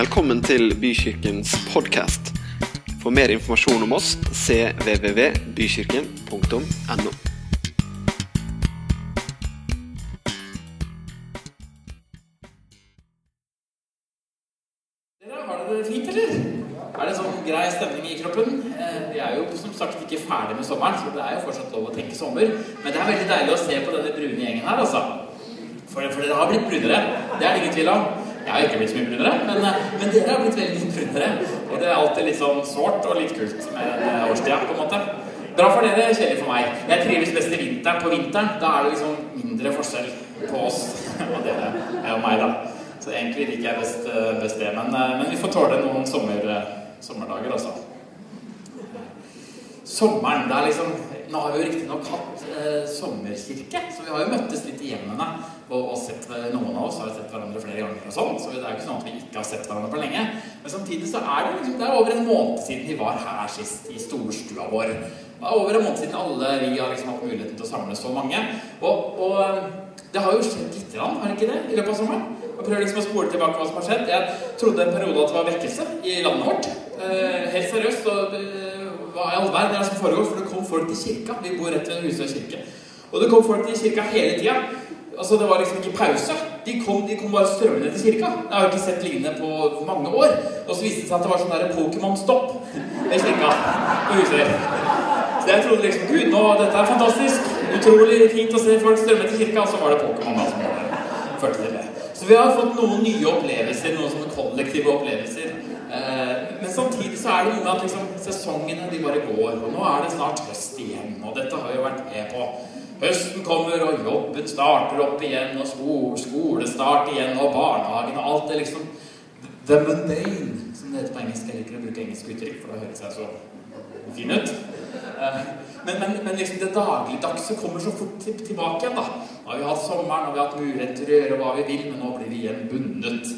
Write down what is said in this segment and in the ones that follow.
Velkommen til Bykirkens podkast. For mer informasjon om oss cvvvbykirken.no. Dere, har dere det fint, eller? Er det sånn grei stemning i kroppen? Eh, Vi er jo som sagt ikke ferdig med sommeren, så det er jo fortsatt lov å tenke sommer. Men det er veldig deilig å se på denne brune gjengen her, altså. For, for dere har blitt brunere. Det er det ingen tvil om. Jeg har ikke blitt så mye brunere, men, eh, men dere har blitt veldig brunere. Og det er alltid litt sånn sårt og litt kult med eh, årstida, på en måte. Bra for dere, kjedelig for meg. Jeg trives best i vinteren. På vinteren da er det liksom mindre forskjell på oss og dere og meg, da. Så egentlig liker jeg best, eh, best det. Men, eh, men vi får tåle noen sommer, eh, sommerdager, altså. Sommeren, det er liksom Nå har vi jo riktignok hatt eh, sommerkirke, så vi har jo møttes litt i hjemmene. Og, og sett, noen av oss har sett hverandre flere ganger og sånn, så det er jo ikke sånn at vi ikke har sett hverandre på lenge. Men samtidig så er det liksom, det er over en måned siden vi var her sist, i storstua vår. Det er over en måned siden alle vi har liksom hatt muligheten til å samle så mange. Og, og eh, det har jo skjedd lite grann, har det ikke det, i løpet av sommeren? Jeg prøver liksom å spole tilbake hva som har skjedd. Jeg trodde en periode at det var vekkelse i landet vårt. Eh, helt seriøst. Og, eh, hva i all verden er det som foregår? For det kom folk til kirka. Vi bor rett ved Husøy kirke. Og det kom folk til kirka hele tida. Altså, det var liksom ikke pause. De kom, de kom bare strømmende til kirka. Jeg har ikke sett lignende på mange år. Og så viste det seg at det var sånn der Pokémon-stopp ved kirka på huset. Så jeg trodde liksom Gud, nå, dette er fantastisk. Utrolig fint å se folk strømme til kirka. Og så var det Pokémon da som førte til det. Så vi har fått noen nye opplevelser, noen sånne kollektive opplevelser. Eh, men samtidig så er det noe med at liksom, sesongene de bare går. Og nå er det snart høst igjen, og dette har vi jo vært med på. Høsten kommer, og jobben starter opp igjen, og skole, skolestart igjen, og barnehagen og alt det liksom The mundane, som det heter på engelsk. Jeg liker å bruke engelske uttrykk, for da høres jeg så fin ut. Eh, Men, men, men liksom det dagligdagse kommer så fort tilbake igjen. da. Nå har vi hatt sommeren, og vi har hatt mulighet til å gjøre hva vi vil, men nå blir vi igjen bundet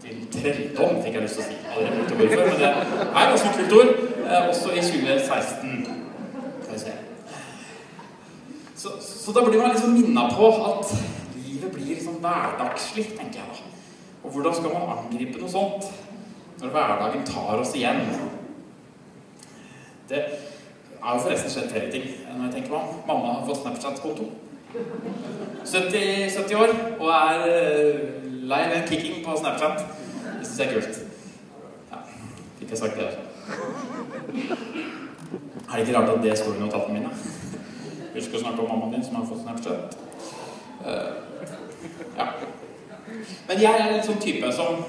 til trelldom, fikk jeg lyst til å si. Allerede brukt ordet før, men det er ganske kult ord. eh, Også i 2016. Skal vi se. Så, da blir man liksom minna på at livet blir liksom hverdagslig, tenker jeg da. Og hvordan skal man angripe noe sånt når hverdagen tar oss igjen? Det har jo forresten skjedd flere ting når jeg tenker meg om. Mamma har fått Snapchat-konto. 70, 70 år og er lei live and kicking på Snapchat. Det syns jeg er kult. Ja, fikk jeg sagt det. Er det ikke rart at det står i notatene mine? Husk å snakke om mammaen din som har fått Snapchat. Uh, ja. Men jeg er en sånn type som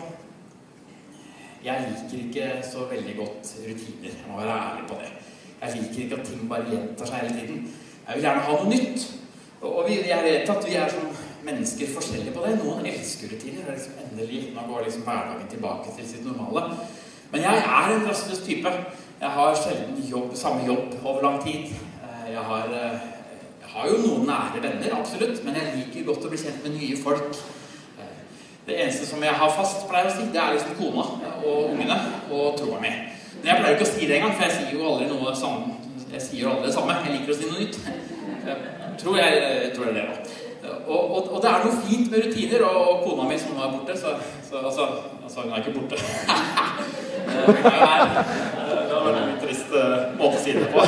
Jeg liker ikke så veldig godt rutiner. Jeg må være ærlig på det. Jeg liker ikke at ting bare gjentar seg hele tiden. Jeg vil gjerne ha noe nytt. Og vi, jeg vet at vi er som mennesker forskjellige på det. Noen elsker rutiner. Er liksom endelig, Nå går liksom hverdagen tilbake til sitt normale. Men jeg er en rastløs type. Jeg har sjelden jobb, samme jobb over lang tid. Eh, Jeg har, eh, har jo noen nære venner, absolutt, men jeg liker godt å bli kjent med nye folk. Eh, Det eneste som jeg har fast, pleier jeg å si, det er liksom kona og ungene og troa mi. Men jeg pleier ikke å si det engang, for jeg sier jo aldri noe samme. Jeg sier aldri det samme. Jeg liker å si noe nytt. Jeg tror jeg, jeg tror er det, da. Og, og, og det er noe fint med rutiner, og, og kona mi som nå er borte, så, så altså, altså Hun er ikke borte. Det er her. Eh, Det hadde vært eh, måte å si det på.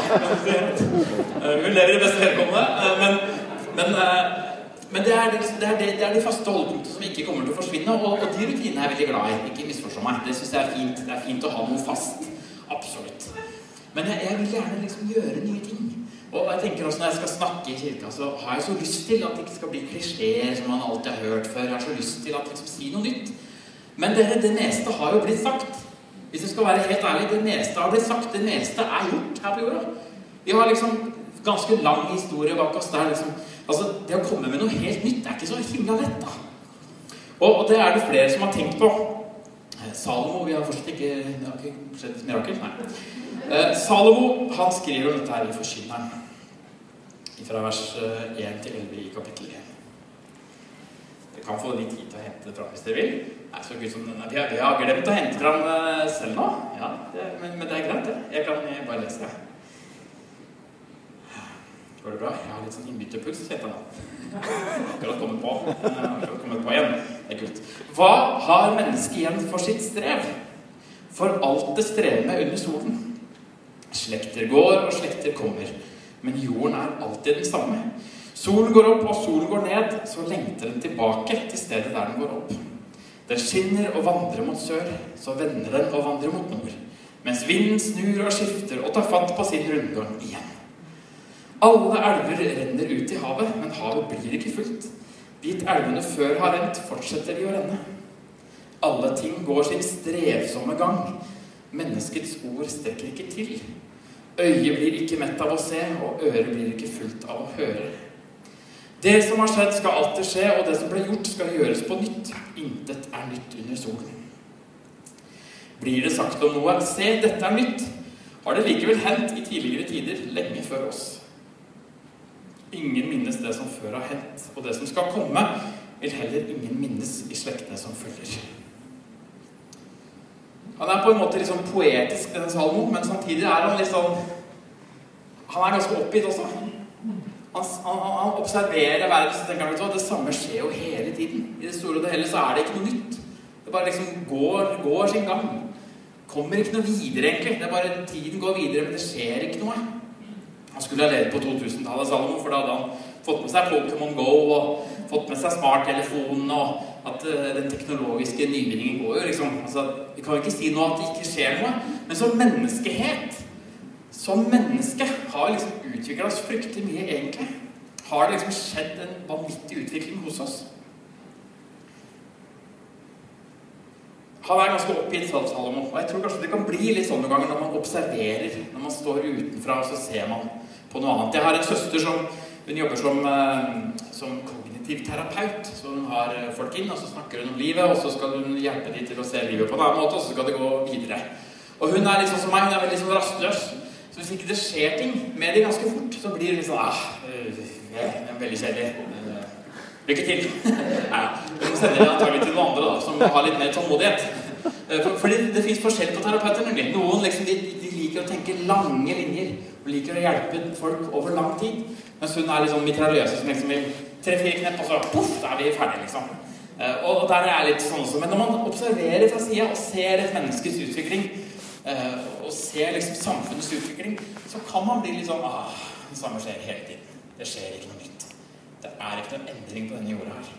Eh, Hun lever i beste velgående, eh, men, men eh, men det er, det, er det er de faste holdepunktene som ikke kommer til å forsvinne. Og, og de rutinene er jeg veldig glad i. Ikke misforstå meg. Det syns jeg er fint. Det er fint å ha noe fast. Absolutt. Men jeg, jeg vil gjerne liksom gjøre nye ting. Og jeg tenker også Når jeg skal snakke i kirka, så har jeg så lyst til at det ikke skal bli klisjeer som man alltid har hørt før. Jeg har så lyst til at liksom si noe nytt. Men dere, det meste har jo blitt sagt. Hvis jeg skal være helt ærlig, det meste har blitt sagt. Det meste er gjort her på jorda. Vi har liksom ganske lang historie bak oss der liksom Altså, det å komme med noe helt nytt er ikke så himla lett, da. Og, og det er det flere som har tenkt på. Eh, Salomo Vi har fortsatt ikke Det har ikke skjedd et mirakel? Nei. Eh, Salomo han skriver dette her i Forkynneren. Fra vers eh, 1 til 11 i kapittel 1. Kan få litt tid til å hente det fram hvis dere vil. Er så gud som denne. Vi har, glemt å hente fram eh, selv nå. Ja, det, men, men det er greit, det. Jeg kan bare lese det. Går det bra? Jeg har litt sånn innbytterpuls, heter det. Akkurat kommet på. Akkurat kommet på igjen. Det er kult. Hva har mennesket igjen for sitt strev? For alt det strever med under solen. Slekter går, og slekter kommer. Men jorden er alltid den samme. Solen går opp, og solen går ned. Så lengter den tilbake til stedet der den går opp. Den skinner og vandrer mot sør. Så vender den og vandrer mot nord. Mens vinden snur og skifter og tar fatt på sin rundgang igjen. Alle elver renner ut i havet, men havet blir ikke fullt. Dit elvene før har rent, fortsetter de å renne. Alle ting går sin strevsomme gang. Menneskets ord strekker ikke til. Øyet blir ikke mett av å se, og øret blir ikke fullt av å høre. Det som har skjedd, skal alltid skje, og det som ble gjort, skal gjøres på nytt. Intet er nytt under solen. Blir det sagt om noe 'se, dette er nytt', har det likevel hendt i tidligere tider, lenge før oss. Ingen minnes det som før har hendt, og det som skal komme, vil heller ingen minnes i slektene som følger. Han er på en måte litt sånn poetisk, denne Salomo, men samtidig er han litt sånn Han er ganske oppgitt også. Han, han, han observerer verden så tenker han det samme skjer jo hele tiden. I det store og det hele så er det ikke noe nytt. Det bare liksom går, går sin gang. Kommer ikke noe videre, egentlig. Det er bare Tiden går videre, men det skjer ikke noe. Han skulle ha levd på 2000-tallet, Salomo, for da hadde han fått med seg Pokémon Go og fått med seg smarttelefonen og at uh, den teknologiske nyvinningen går jo liksom altså, Vi kan jo ikke si noe at det ikke skjer noe. Men som menneskehet, som menneske, har liksom utvikla oss fryktelig mye, egentlig. Har det liksom skjedd en vanvittig utvikling hos oss? Han er ganske oppgitt, Salomo. Og jeg tror kanskje det kan bli litt sånn noen ganger når man observerer. Når man står utenfra, og så ser man på noe annet. Jeg har en søster som hun jobber som, eh, som kognitiv terapeut. Så hun har eh, folk inn, og så snakker hun om livet, og så skal hun hjelpe dem til å se livet på en annen måte, og så skal det gå videre. Og hun er litt sånn som meg, hun er veldig sånn rastløs. Så hvis ikke det skjer ting med dem ganske fort, så blir det litt sånn ah, det er veldig kjedelig. Lykke til. Nei, du må sende det til noen andre da, som har litt mer tålmodighet. For, fordi det, det fins forskjell på terapeuter. Noen liksom, de, de, liker å tenke lange linjer og liker å hjelpe folk over lang tid. Mens hun er liksom mitraljøse som liksom vil tre-fire knepp, og så poff, da er vi ferdige, liksom. Uh, og, der er jeg litt sånn også. Men når man observerer fra sida og ser et menneskes utvikling, og ser liksom samfunnets utvikling, så kan man bli litt sånn ah, Det samme skjer hele tiden. Det skjer ikke noe nytt. Det er ikke noen endring på denne jorda her.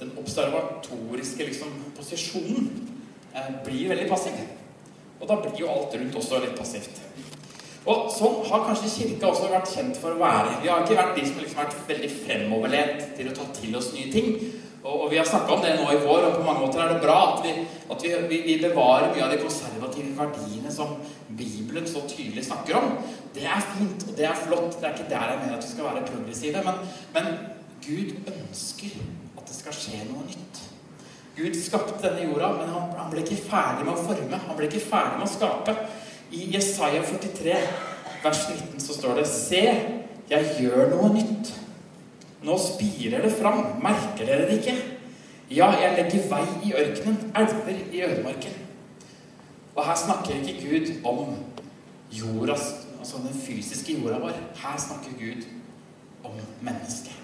Den observatoriske liksom, posisjonen eh, blir veldig passiv. Og da blir jo alt rundt også litt passivt. Og sånn har kanskje Kirka også vært kjent for å være. Vi har ikke vært de som har liksom vært veldig fremoverlent til å ta til oss nye ting. Og, og vi har snakka om det nå i vår, og på mange måter er det bra at vi, at vi, vi, bevarer mye av de konservative verdiene som Bibelen så tydelig snakker om. Det er fint, og det er flott. Det er ikke der jeg mener at vi skal være progressive. Men, men Gud ønsker at det skal skje noe nytt. Gud skapte denne jorda, men han, han, ble ikke ferdig med å forme. Han ble ikke ferdig med å skape. I Jesaja 43, vers 19, så står det Se, jeg gjør noe nytt. Nå spirer det fram. Merker dere det ikke? Ja, jeg legger vei i ørkenen, elver i ødemarken. Og her snakker ikke Gud om jorda, altså den fysiske jorda vår. Her snakker Gud om mennesket.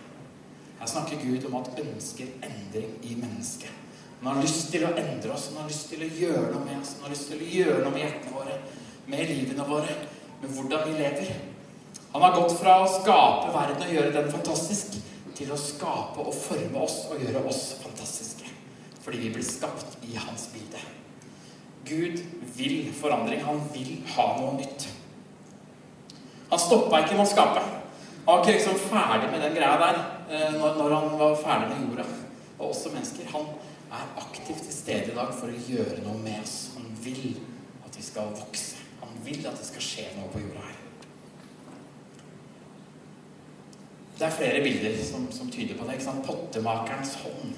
Her snakker Gud om at ønsker endring i mennesket. Han har lyst til å endre oss, han har lyst til å gjøre noe med oss. Han har lyst til å gjøre noe med hjertene våre, med livene våre, med hvordan vi lever. Han har gått fra å skape verden og gjøre den fantastisk, til å skape og forme oss og gjøre oss fantastiske. Fordi vi blir skapt i hans bilde. Gud vil forandring. Han vil ha noe nytt. Han stoppa ikke med å skape. Han var ikke liksom ferdig med den greia der når, når, han var ferdig med jorda. Og også mennesker. Han er aktivt til stede i dag for å gjøre noe med oss. Han vil at vi skal vokse. Han vil at det skal skje noe på jorda her. Det er flere bilder som, som tyder på det. ikke sant? Pottemakerens hånd.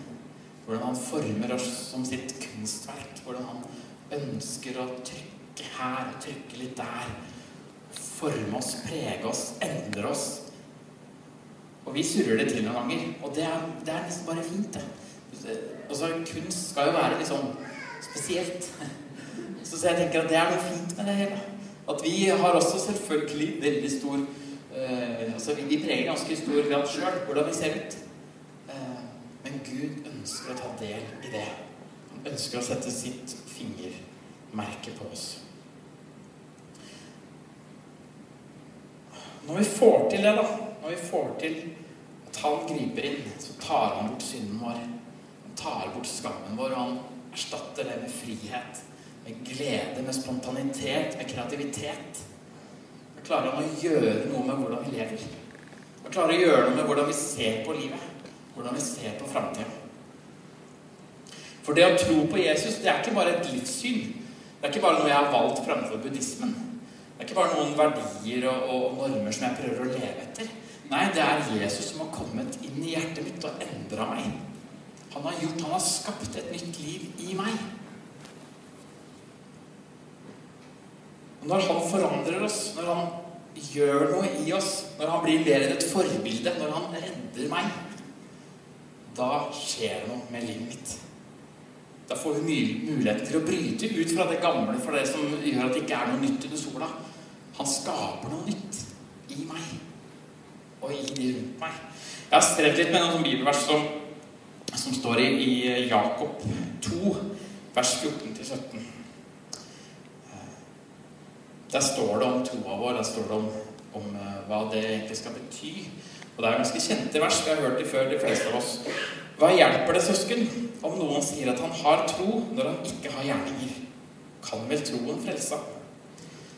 Hvordan han former oss som sitt kunstverk. Hvordan han ønsker å trykke her og trykke litt der. Forme oss, prege oss, endre oss. Og vi surrer det til noen ganger. Og det er, det er nesten bare fint, det. Altså, kunst skal jo være litt sånn spesielt. Så jeg tenker at det er noe fint med det hele. At vi har også selvfølgelig veldig stor uh, altså, vi, vi preger ganske stor grad sjøl hvordan vi ser ut. Eh, men Gud ønsker å ta del i det. Han ønsker å sette sitt fingermerke på oss. Når vi får til det, da, når vi får til at han griper inn, så tar han bort synden vår. Han tar bort skammen vår, og han erstatter det med frihet. Med glede, med spontanitet, med kreativitet. Klarer han å gjøre noe med hvordan vi lever. Og klarer å gjøre noe med hvordan vi ser på livet. Hvordan vi ser på framtida. For det å tro på Jesus, det er ikke bare et livssyn. Det er ikke bare noe jeg har valgt framfor buddhismen. Det er ikke bare noen verdier og, og, normer som jeg prøver å leve etter. Nei, det er Jesus som har kommet inn i hjertet mitt og endra meg. Han har gjort, han har skapt et nytt liv i meg. Når han forandrer oss, når han gjør noe i oss, når han blir mer enn et forbilde, når han redder meg, da skjer det noe med livet mitt. Da får vi muligheten til å bryte ut fra det gamle, for det som gjør at det ikke er noe nytt under sola. Han skaper noe nytt i meg og i de rundt meg. Jeg har strevd litt med noen bibelvers som, som står i, i Jakob 2, vers 14-17. Der står det om troa vår, der står det om, om uh, hva det egentlig skal bety. Og det er ganske kjente vers. Vi har hørt det før, de fleste av oss. Hva hjelper det, søsken, om noen sier at han har tro, når han ikke har gjerninger? Kan vel troen frelse?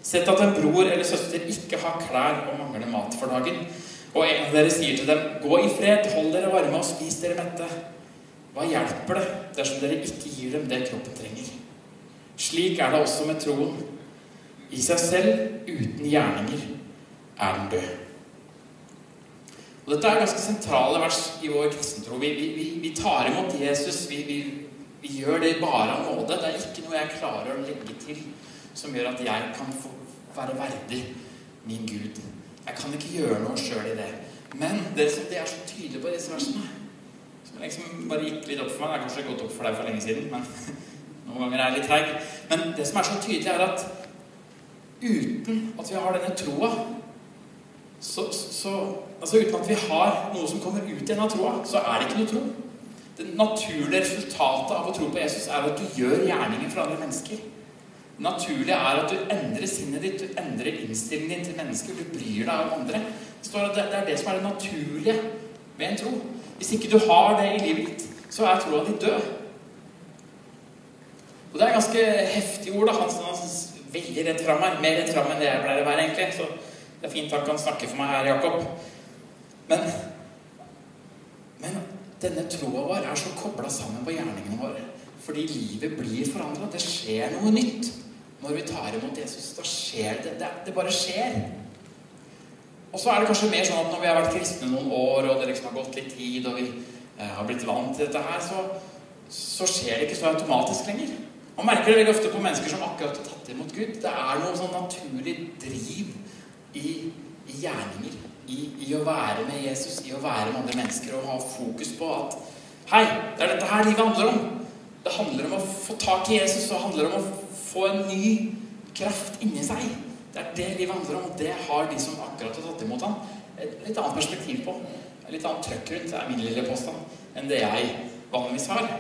Sett at en bror eller søster ikke har klær og mangler mat for dagen, og en av dere sier til dem, 'Gå i fred, hold dere varme og spis dere mette.' Hva hjelper det dersom dere ikke gir dem det kroppen trenger? Slik er det også med troen. I seg selv, uten gjerninger, er den død. Og Dette er ganske sentrale vers i vår kristentro. Vi, vi, vi tar imot Jesus. Vi, vi, gjør det bare av nåde. Det er ikke noe jeg klarer å legge til som gjør at jeg kan få være verdig min Gud. Jeg kan ikke gjøre noe sjøl i det. Men det, det, er så tydelig på disse versene. Som liksom bare gikk litt opp for meg. Det er kanskje gått opp for deg for lenge siden, men noen ganger er jeg litt treig. Men det som er så tydelig, er at uten at vi har denne troa så, så, altså Uten at vi har noe som kommer ut igjen av troa, så er det ikke noe tro. Det naturlige resultatet av å tro på Jesus er at du gjør gjerninger for andre mennesker. Det naturlige er at du endrer sinnet ditt, du endrer innstillingen din til mennesker. Du bryr deg om andre. Det, det er det som er det naturlige ved en tro. Hvis ikke du har det i livet ditt, så er troa di død. Og det er ganske heftige ord. da, han, han veldig rett fram her. Mer rett fram enn det jeg pleier å være, egentlig. Så det er fint han kan snakke for meg her, Jakob. Men, men denne troa vår er så kobla sammen på gjerningene våre. Fordi livet blir forandra. Det skjer noe nytt når vi tar imot Jesus. Da skjer det. Det, det bare skjer. Og så er det kanskje mer sånn at når vi har vært kristne noen år, og det liksom har gått litt tid, og vi eh, har blitt vant til dette her, så, så skjer det ikke så automatisk lenger. Man merker det veldig ofte på mennesker som akkurat har tatt imot Gud. Det er noe sånn naturlig driv i, gjerninger. I, I, å være med Jesus, i å være med andre mennesker og ha fokus på at Hei, det er dette her livet handler om. Det handler om å få tak i Jesus, og det handler om å få en ny kraft inni seg. Det er det livet handler om, og det har de som akkurat har tatt imot ham, et litt annet perspektiv på. Et litt annet trøkk rundt, det er min lille påstand, enn det jeg vanligvis har.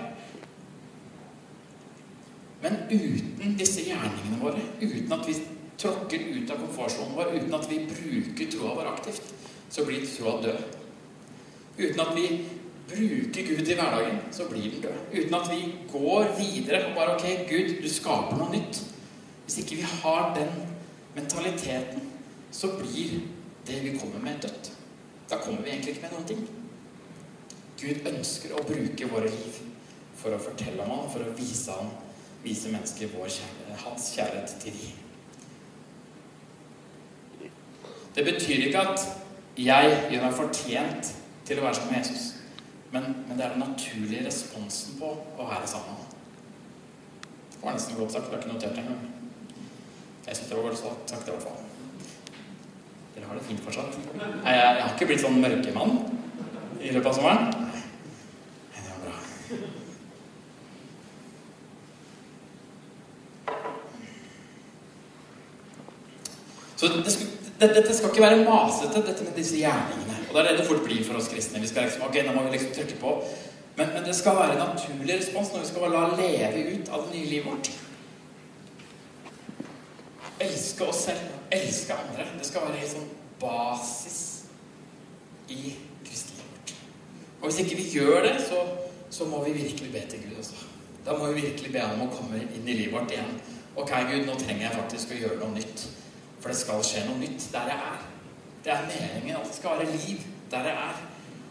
Men uten disse gjerningene våre, uten at vi tråkker ut av komfortsonen vår, uten at vi bruker troa vår aktivt, så blir troa død. Uten at vi bruker Gud i hverdagen, så blir den død. Uten at vi går videre og bare Ok, Gud, du skaper noe nytt. Hvis ikke vi har den mentaliteten, så blir det vi kommer med, dødt. Da kommer vi egentlig ikke med noen ting. Gud ønsker å bruke våre liv for å fortelle om ham, for å vise ham vise mennesker kjærlighet, hans kjærlighet til dem. Det betyr ikke at jeg gjør meg fortjent til å være sammen med Jesus. Men, men, det er den naturlige responsen på å være sammen med ham. Det var nesten godt sagt. Det er ikke notert engang. Jeg syns det var godt sagt, i hvert fall. Dere har det fint fortsatt. Jeg, jeg har ikke blitt sånn mørkemann i løpet av sommeren. Så det, dette, dette skal ikke være masete, dette med disse gjerningene. Og det er det det fort blir for oss kristne. Vi skal liksom, ok, nå må vi liksom trykke på. Men, men det skal være en naturlig respons når vi skal la leve ut av det nye livet vårt. Elske oss selv, elske andre. Det skal være helt sånn basis i kristelivet vårt. Og hvis ikke vi gjør det, så, så må vi virkelig be til Gud. Også. Da må vi virkelig be ham om å komme inn i livet vårt igjen. Ok, Gud, nå trenger jeg faktisk å gjøre noe nytt. For det skal skje noe nytt der jeg er. Det er meningen at det skal være liv der jeg er.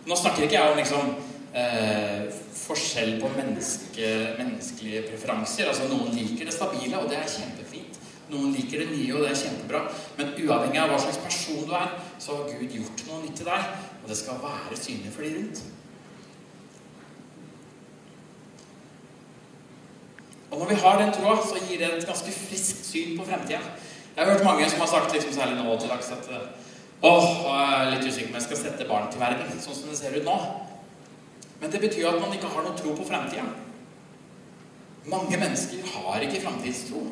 Nå snakker ikke jeg om liksom eh, forskjell på menneske, menneskelige preferanser. Altså Noen liker det stabile, og det er kjempefint. Noen liker det nye, og det er kjempebra. Men uavhengig av hva slags person du er, så har Gud gjort noe nytt til deg. Og det skal være synlig for de rundt. Og når vi har den troa, så gir det et ganske friskt syn på fremtida. Jeg har hørt mange som har sagt, liksom særlig nå til dags, at åh, jeg er litt usikker på om jeg skal sette barn til verden sånn som det ser ut nå. Men det betyr at man ikke har noe tro på framtida. Mange mennesker har ikke framtidstro.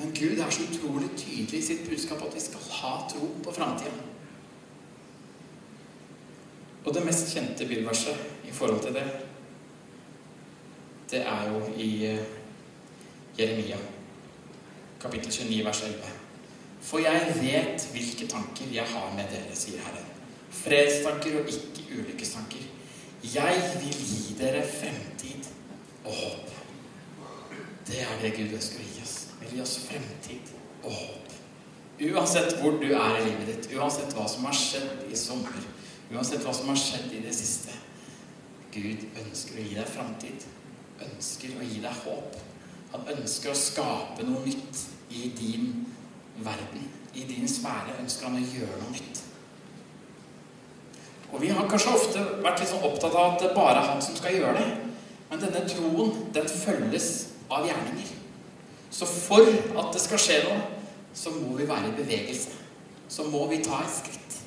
Men Gud er så utrolig tydelig i sitt budskap at vi skal ha tro på framtida. Og det mest kjente bibelverset i forhold til det det er jo i eh, Jeremia, kapittel 29, vers 11. For jeg vet hvilke tanker jeg har med dere, sier Herren. Fredstanker og ikke ulykkestanker. Jeg vil gi dere fremtid og håp. Det er det Gud ønsker å gi oss. Vil gi oss fremtid og håp. Uansett hvor du er i livet ditt, uansett hva som har skjedd i sommer, uansett hva som har skjedd i det siste Gud ønsker å gi deg framtid ønsker å gi deg håp. Han ønsker å skape noe nytt i din verden. I din sfære ønsker han å gjøre noe nytt. Og vi har kanskje ofte vært litt sånn opptatt av at det bare er han som skal gjøre det. Men denne troen, den følges av gjerninger. Så for at det skal skje noe, så må vi være i bevegelse. Så må vi ta et skritt.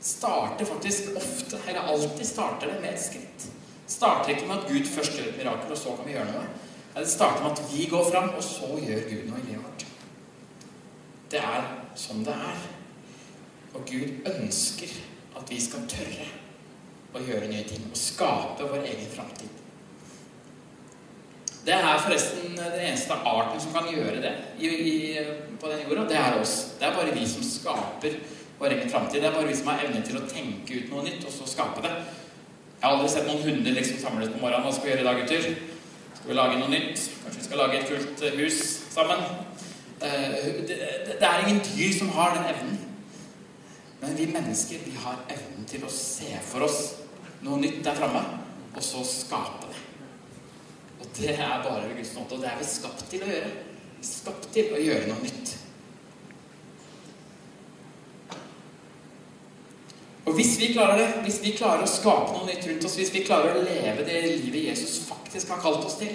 Starter faktisk ofte, eller alltid starter det med et skritt starter ikke med at Gud først gjør et mirakel, og så kan vi gjøre noe. Det starter med at vi går fram, og så gjør Gud noe i livet vårt. Det er sånn det er. Og Gud ønsker at vi skal tørre å gjøre nye ting og skape vår egen framtid. Det er forresten den eneste arten som kan gjøre det i, i, på denne jorda. Det er oss. Det er bare vi som skaper vår egen framtid. Det er bare vi som har evne til å tenke ut noe nytt og så skape det. Jeg har aldri sett noen hunder liksom samles på morgenen. Hva skal vi gjøre i dag, gutter? Vi lage noe nytt? Kanskje vi skal lage et eh, hus sammen? Det, det, er ingen dyr som har den evnen. Men vi mennesker vi har evnen til å se for oss noe nytt der framme, og så skape det. Og det er bare ved Guds nåde, og det er vi skapt til å gjøre. Skapt til å gjøre noe nytt. Og hvis vi klarer det, hvis vi klarer å skape noe nytt rundt oss, hvis vi klarer å leve det livet Jesus faktisk har kalt oss til,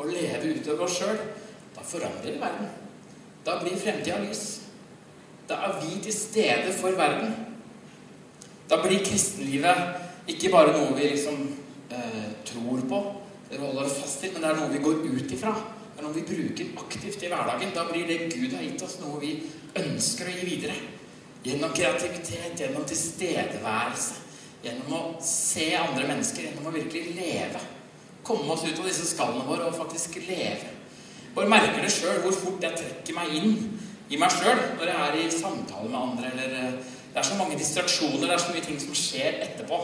og leve utover oss sjøl, da forandrer vi verden. Da blir fremtida lys. Da er vi til stede for verden. Da blir kristenlivet ikke bare noe vi liksom eh, tror på eller holder fast til, men det er noe vi går ut ifra. Det er noe vi bruker aktivt i hverdagen. Da blir det Gud har gitt oss, noe vi ønsker å gi videre. Gjennom kreativitet, gjennom tilstedeværelse. Gjennom å se andre mennesker, gjennom å virkelig leve. Komme oss ut av disse skallene våre og faktisk leve. Bare merker det sjøl hvor fort jeg trekker meg inn i meg sjøl når jeg er i samtale med andre. eller eh, Det er så mange distraksjoner, det er så mye ting som skjer etterpå.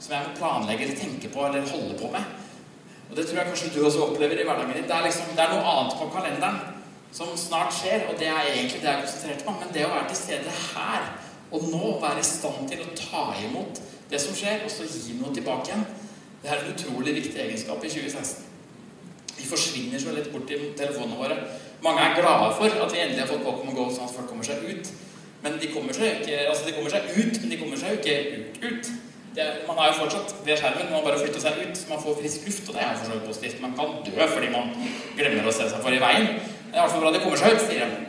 Som jeg må planlegge tenke på eller holde på med. Og det tror jeg kanskje du også opplever i hverdagen din. Det er, liksom, det er noe annet på kalenderen som snart skjer, og det er egentlig det jeg er konsentrert på. Men det å være til stede her og nå, være i stand til å ta imot det som skjer, og så gi noe tilbake igjen, det er en utrolig viktig egenskap i 2016. Vi forsvinner så lett bort i telefonene våre. Mange er glade for at vi endelig har fått Pokémon GO, sånn at folk kommer seg ut. Men de kommer seg ikke altså de kommer seg ut, men de kommer seg jo ikke ut. ut. Det, man er jo fortsatt ved skjermen, man bare flytter seg ut. Man får frisk luft, og det er jo for positivt. Man kan dø fordi man glemmer å se seg for i veien. Det er i hvert fall bra det kommer seg ut, sier de.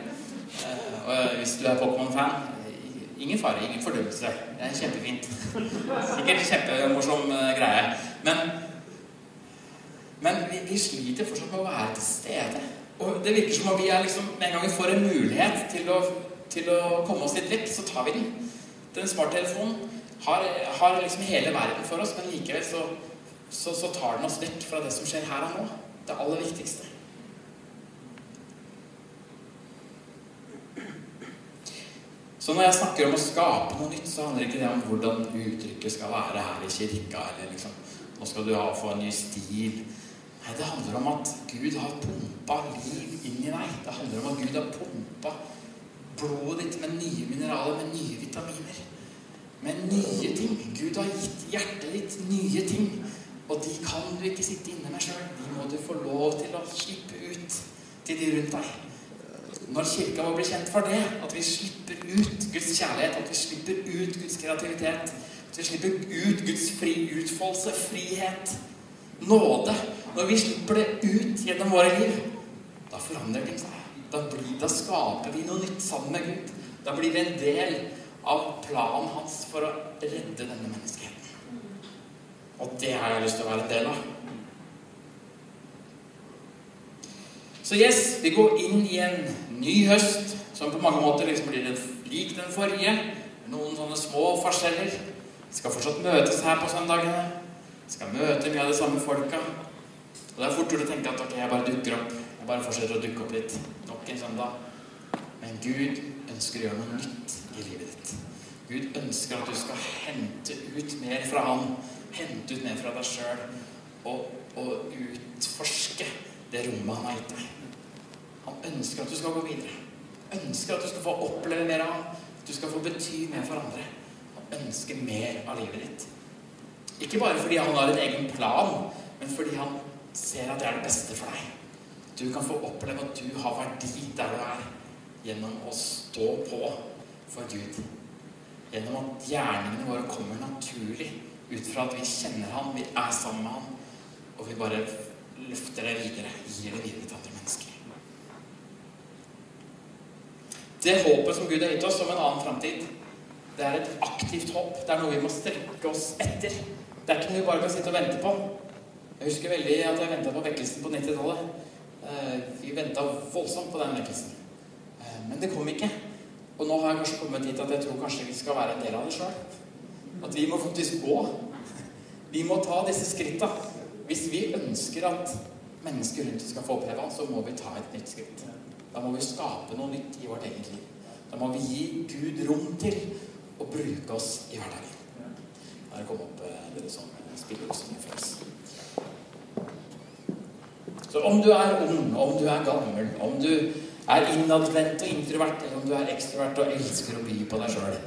Uh, og hvis du er Pokémon-fan Ingen fare, ingen fordømmelse. Det er kjempefint. Sikkert kjempemorsom greie. Men, men vi, vi, sliter fortsatt med å være til stede. Og det virker som om vi er liksom, med en gang vi får en mulighet til å til å komme oss litt vekk, så tar vi den. Den smarttelefonen har, har liksom hele verden for oss, men likevel så, så, så tar den oss vekk fra det som skjer her og nå. Det aller viktigste. Så når jeg snakker om å skape noe nytt, så handler ikke det om hvordan uttrykket skal være her i kirka. eller liksom, Nå skal du ha, få en ny stil. Nei, det handler om at Gud har pumpa liv inn i deg. Det handler om at Gud har pumpa blodet ditt med nye mineraler, med nye vitaminer. Med nye ting. Gud har gitt hjertet ditt nye ting. Og de kan du ikke sitte inne med sjøl. De må du få lov til å slippe ut til de rundt deg. Når kirka må bli kjent for det, at vi slipper ut Guds kjærlighet, at vi slipper ut Guds kreativitet, at vi slipper ut Guds fri utfoldelse, frihet, nåde Når vi slipper det ut gjennom våre liv, da forandrer ting seg. Da, blir, da skaper vi noe nytt sammen med Gud. Da blir vi en del av planen hans for å redde denne menneskeheten. Og det har jeg lyst til å være en del av. Så yes, vi går inn i en ny høst som på mange måter liksom blir lik den forrige. Noen sånne små forskjeller. Vi skal fortsatt møtes her på søndagene. Vi skal møte mye av de samme folka. Og det er fort gjort å tenke at ok, jeg bare dukker opp. Jeg bare fortsetter å dukke opp litt. Nok en søndag. Men Gud ønsker å gjøre noe nytt i livet ditt. Gud ønsker at du skal hente ut mer fra Han. Hente ut mer fra deg sjøl. Og, og utforske det rommet Han har gitt deg. Han ønsker at du skal gå videre. Ønsker at du skal få oppleve mer av ham. At du skal få bety mer for andre. Han ønsker mer av livet ditt. Ikke bare fordi han har en egen plan, men fordi han ser at det er det beste for deg. Du kan få oppleve at du har verdi der du er, gjennom å stå på for Gud. Gjennom at gjerningene våre kommer naturlig ut fra at vi kjenner Han, vi er sammen med Han, og vi bare løfter det videre, gir det videre til andre mennesker. Det håpet som Gud har gitt oss om en annen framtid, det er et aktivt håp. Det er noe vi må strekke oss etter. Det er ikke noe vi bare kan sitte og vente på. Jeg husker veldig at jeg venta på vekkelsen på 90-tallet. Eh, vi venta voldsomt på den vekkelsen. Eh, men det kom ikke. Og nå har jeg kanskje kommet dit at jeg tror kanskje vi skal være en del av det sjøl. At vi må faktisk gå. Vi må ta disse skritta. Hvis vi ønsker at mennesker rundt oss skal få oppleve så må vi ta et nytt skritt. Da må vi skape noe nytt i vårt eget liv. Da må vi gi Gud rom til å bruke oss i hverdagen. Her kom opp eh, dere som spiller hos for oss. Så om du er ung, om du er gammel, om du er innadvendt og introvert, eller om du er ekstrovert og elsker å by på deg sjøl,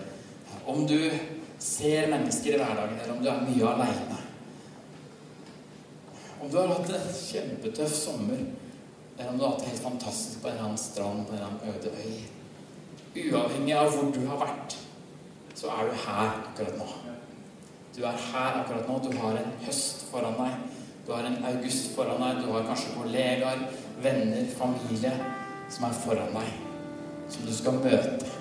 om du ser mennesker i hverdagen, eller om du er mye aleine Om du har hatt en kjempetøff sommer eller om du har hatt det helt fantastisk på en eller annen strand på en eller annen øde øy. Uavhengig av hvor du har vært, så er du her akkurat nå. Du er her akkurat nå. Du har en høst foran deg. Du har en august foran deg. Du har kanskje kollegaer, venner, familie som er foran deg. Som du skal møte.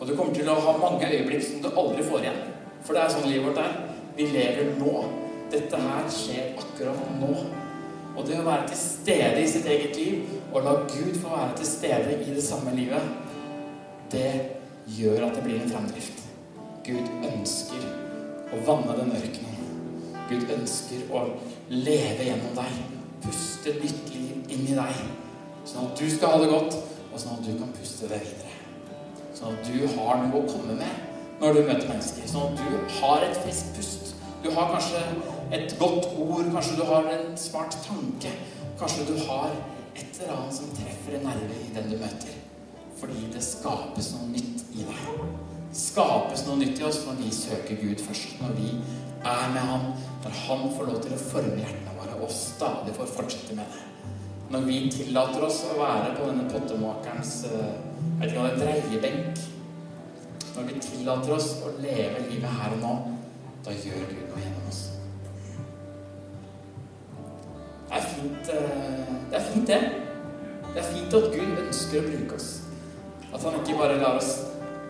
Og du kommer til å ha mange øyeblikk som du aldri får igjen. For det er sånn livet vårt er. Vi lever nå. Dette her skjer akkurat nå. Og det å være til stede i sitt eget liv og la Gud få være til stede i det samme livet, det gjør at det blir en framdrift. Gud ønsker å vanne den ørkenen. Gud ønsker å leve gjennom deg. Puste nytt liv inn i deg. Sånn at du skal ha det godt, og sånn at du kan puste det videre. Sånn at du har noe å komme med når du møter mennesker. Sånn at du har et friskt pust. Du har kanskje et godt ord, kanskje du har en smart tanke. Kanskje du har et eller annet som treffer en nerve i den du møter. Fordi det skapes noe nytt i deg. Skapes noe nytt i oss når vi søker Gud først. Når vi er med Han. Når Han får lov til å forme hjertene våre og stadig får fortsette med det. Når vi tillater oss å være på denne pottemakerens eh, jeg vet ikke dreiebenk. Når vi tillater oss å leve livet her og nå, da gjør Gud noe gjennom oss. Det er fint, eh, det. er fint, det. Det er fint at Gud ønsker å bruke oss. At han ikke bare lar oss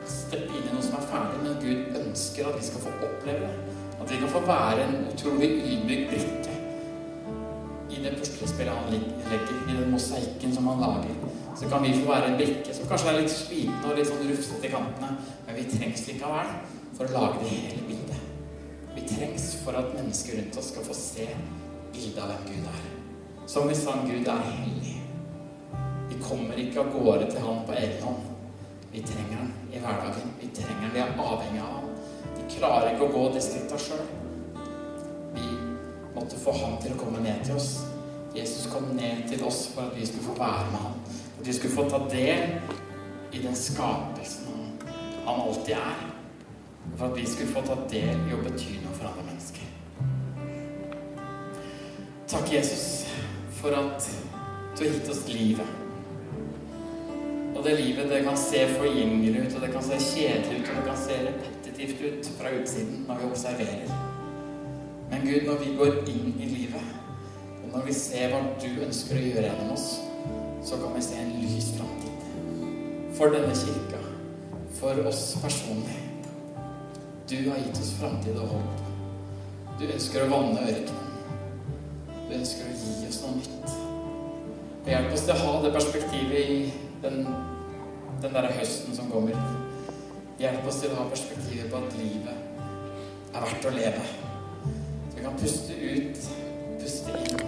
steppe inn i noe som er ferdig, men Gud ønsker at vi skal få oppleve det. At vi kan få være en utrolig ydmyk brikke i det puslespillet han legger, i den mosaikken som han lager. Så kan vi få være en brikke som kanskje er litt sliten og litt sånn rufsete i kantene, men vi trengs likevel for å lage det hele bildet. Vi trengs for at mennesker rundt oss skal få se bildet av hvem Gud er. Som vi sang, Gud er hellig. Vi kommer ikke av gårde til Han på egen hånd. Vi trenger Han i hverdagen. Vi trenger Han, vi er avhengig av Han. Vi klarer ikke å gå det skrittet sjøl. Vi måtte få Han til å komme ned til oss. Jesus kom ned til oss for at vi skulle få være med Han. At vi skulle få ta del i den skapelsen Han alltid er. For at vi skulle få ta del i å bety noe for andre mennesker. Takk, Jesus, for at du har gitt oss livet. Og det livet det kan se forgjengelig ut, og det kan se kjedelig ut, og det kan se repetitivt ut fra utsiden når vi observerer. Men Gud, når vi går inn i livet, og når vi ser hva du ønsker å gjøre gjennom oss, så kan vi se en lys framtid. For denne kirka, for oss personlig. Du har gitt oss framtid og håp. Du ønsker å vanne ørkenen. Du ønsker å gi oss noe nytt. Hjelp oss til å ha det perspektivet i den, den derre høsten som kommer. Hjelp oss til å ha perspektivet på at livet er verdt å leve. Så vi kan puste ut, puste inn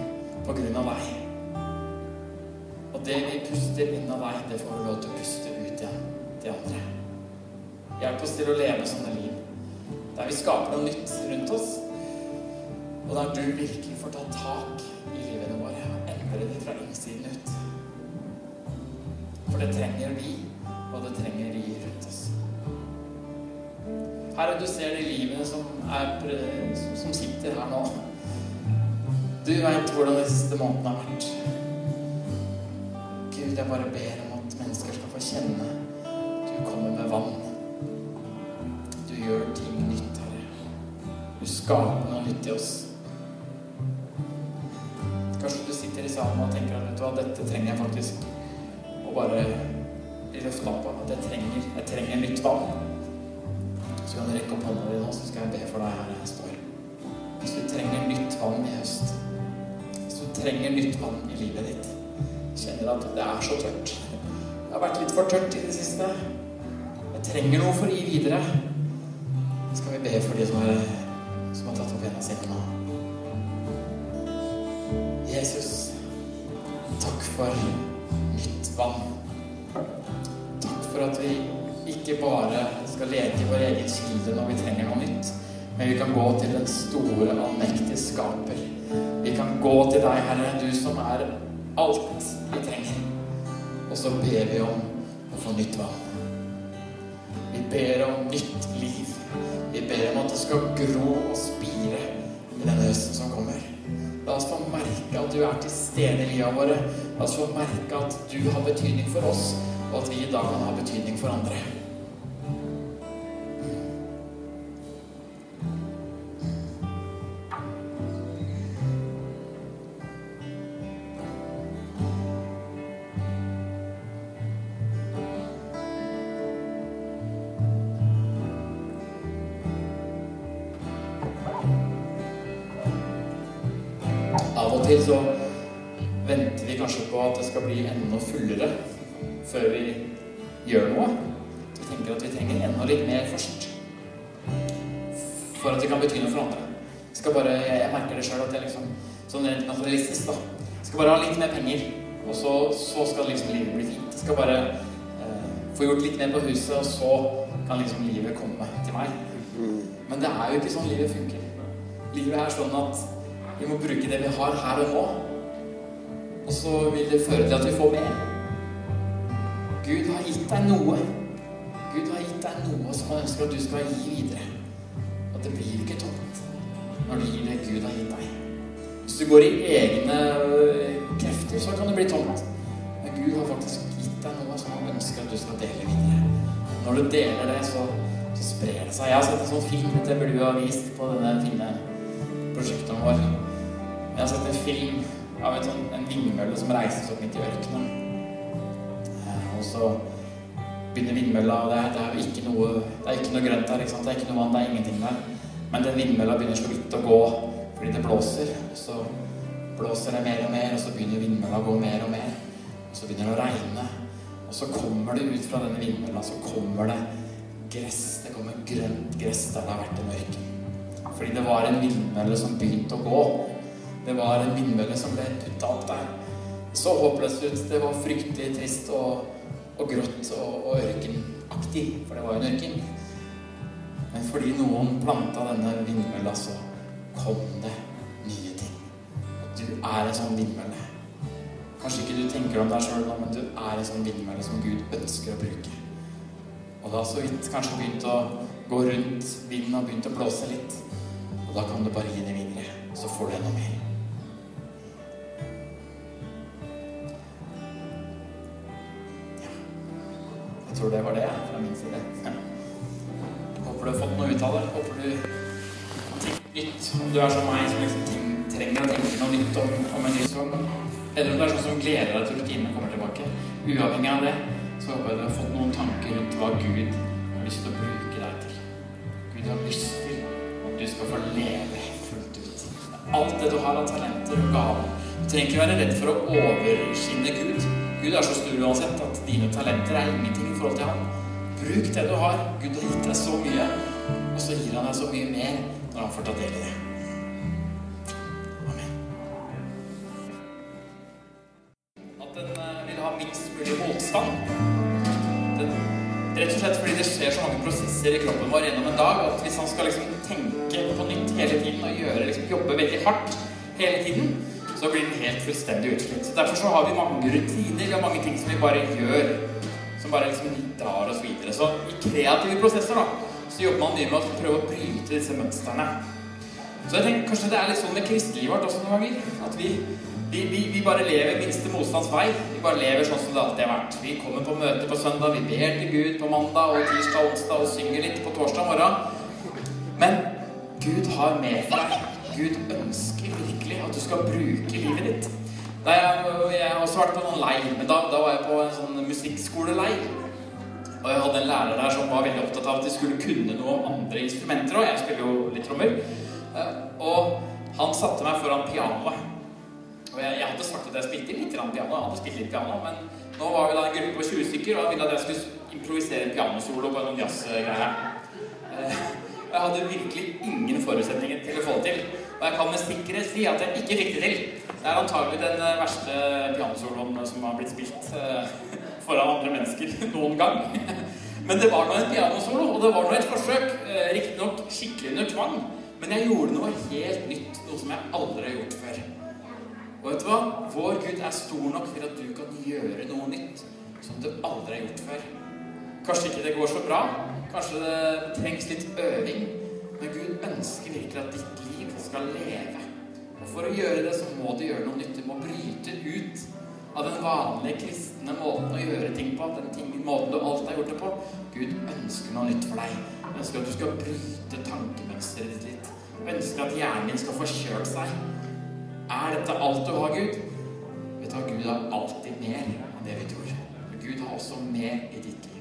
på grunn av deg. Og det vi puster inn av deg, det får vi lov til å puste ut igjen til andre. Hjelp oss til å leve sånne liv. Der vi skaper noe nytt rundt oss. Og der du virkelig får ta tak i livene våre og endre det fra innsiden ut. For det trenger vi, og det trenger de rundt oss. Herre, du ser de livene som, er, som sitter her nå. Du veit hvordan de siste månedene har vært. Gud, jeg bare ber om at mennesker skal få kjenne du kommer med vann. Du skaper noe nytt i oss. Kanskje du sitter i salen og tenker at dette trenger jeg faktisk å bare løfte opp av. At jeg trenger, jeg trenger nytt vann. Så kan du rekke opp hånda di nå, så skal jeg be for deg her jeg står. Hvis du trenger nytt vann i høst, hvis du trenger nytt vann i livet ditt, kjenner at det er så tørt. Det har vært litt for tørt i det siste. Jeg trenger noe for å gi videre. Skal vi be for de som har, sine nå. Jesus, takk for nytt vann. Takk for at vi ikke bare skal lete i vår egen kilde når vi trenger noe nytt, men vi kan gå til den store, allmektige skaper. Vi kan gå til deg, Herre, du som er alt vi trenger. Og så ber vi om å få nytt vann. Vi ber om nytt liv. Vi ber om at det skal gro og du er til stede i livet våre. La oss få merke at du har betydning for oss, og at vi i dag kan ha betydning for andre. Og til så venter vi kanskje på at det skal bli enda fullere før vi gjør noe. Vi tenker at vi trenger enda litt mer først. For at det kan bety noe for andre. Jeg, skal bare, jeg, jeg merker det sjøl at jeg liksom Sånn rent naturalistisk, da. Jeg skal bare ha litt mer penger, og så, så skal liksom livet bli fint. Jeg skal bare eh, få gjort litt mer på huset, og så kan liksom livet komme til meg. Men det er jo ikke sånn livet funker. Livet er sånn at vi må bruke det vi har her og nå. Og så vil det føre til at vi får mer. Gud har gitt deg noe. Gud har gitt deg noe som han ønsker at du skal gi videre. At det blir ikke tomt når du gir det Gud har gitt deg. Hvis du går i egne øh, krefter, så kan det bli tomt. Men Gud har faktisk gitt deg noe som han ønsker at du skal dele videre. Når du deler det, så, så sprer det seg. Jeg har sett en sånn film, det burde vi vist på denne fine prosjektet vår. Jeg har sett en film av en, sånn, en vindmølle som reises opp midt i ørkenen. Eh, Og så begynner vindmølla, og det er, det er jo ikke noe, det er ikke noe grønt der. Det er ikke noe vann, det er ingenting der. Men den vindmølla begynner så vidt å gå fordi det blåser. Og så blåser det mer og mer, og så begynner vindmølla å gå mer og mer. Og så begynner det å regne. Og så kommer det ut fra denne vindmølla, så kommer det gress. Det kommer grønt gress der det har vært en ørken. Fordi det var en vindmølle som begynte å gå. Det var en vindmølle som ble putta opp der. Det så håpløst ut. Det var fryktelig trist og, og grått og, og ørkenaktig, for det var jo en ørken. Men fordi noen planta denne vindmølla, så kom det nye ting. Og du er en sånn vindmølle. Kanskje ikke du tenker om deg sjøl nå, men du er en sånn vindmølle som Gud ønsker å bruke. Og har så vidt kanskje begynt å gå rundt, vinden har begynt å blåse litt. Og da kan du bare gi det videre, så får du enda mer. Jeg tror det var det fra min side. Håper du har fått noe ut av det. Håper du tenker nytt. Om du er som meg, som liksom ting, trenger å tenke noe nytt om, om en ny sang. Eller om du er sånn som gleder deg til rutinene kommer tilbake. Uavhengig av det, så håper jeg du har fått noen tanker rundt hva Gud har lyst til å bruke deg til. Gud har lyst til at du skal få leve fullt ut. Alt det du har av talenter og gaver. Du trenger ikke være redd for å overskinne Gud. Gud er så stor uansett at dine talenter er ingenting forhold til ham. Bruk det du har. Gud har gitt deg så mye, og så gir han deg så mye mer når han får ta del i det. Amen. At den eh, vil ha minst mulig motstand. Rett og slett fordi det skjer så mange prosesser i kroppen vår gjennom en dag at hvis han skal liksom tenke på nytt hele tiden og gjøre, liksom, jobbe veldig hardt hele tiden, så blir den helt fullstendig utslitt. Derfor så har vi mange rutiner, vi har mange ting som vi bare gjør, som bare liksom drar oss videre. Så i kreative prosesser da, så jobber man mye med å prøve å bryte disse mønstrene. Så jeg tenker kanskje det er litt sånn med kristelivet vårt også noen ganger. At vi, vi, vi, vi bare lever minste motstands vei. Vi bare lever sånn som det alltid har vært. Vi kommer på møte på søndag, vi ber til Gud på mandag og tirsdag og onsdag og synger litt på torsdag morgen. Men Gud har mer for deg. Gud ønsker virkelig at du skal bruke livet ditt. Da jeg, jeg har også vært på noen leir, men da, da var jeg på en sånn musikkskoleleir. Og jeg hadde en lærer der som var veldig opptatt av at de skulle kunne noe om andre instrumenter òg. Jeg spiller jo litt trommer. Eh, Og han satte meg foran pianoet. Og jeg, jeg hadde sagt at jeg spilte litt piano, jeg hadde spilt litt piano, men nå var vi da en gruppe på 20 stykker, og han ville at jeg skulle improvisere pianosolo på noen jazzgreie. Eh, Jeg hadde virkelig ingen forutsetninger til å få det til. Og jeg kan med sikkerhet si at jeg ikke fikk det til. Det er antagelig den eh, verste pianosoloen som har blitt spilt eh, foran andre mennesker noen gang. Men det var nå en pianosolo, og det var nå et forsøk. eh, Riktignok skikkelig under tvang, men jeg gjorde noe helt nytt. Noe som jeg aldri har gjort før. Og vet du hva? Vår Gud er stor nok til at du kan gjøre noe nytt som du aldri har gjort før. Kanskje ikke det går så bra, kanskje det trengs litt øving, men Gud ønsker virkelig at ditt liv skal leve. Og for å gjøre det, så må du gjøre noe nytt. Du må bryte ut av den vanlige kristne måten å gjøre ting på, den ting, måten du alltid har gjort det på. Gud ønsker noe nytt for deg. Han ønsker at du skal bryte tankemønsteret ditt litt. Han ønsker at hjernen din skal få kjørt seg. Er dette alt du har, Gud? Vet du hva, Gud har alltid mer enn det vi tror. Gud har også mer i ditt liv.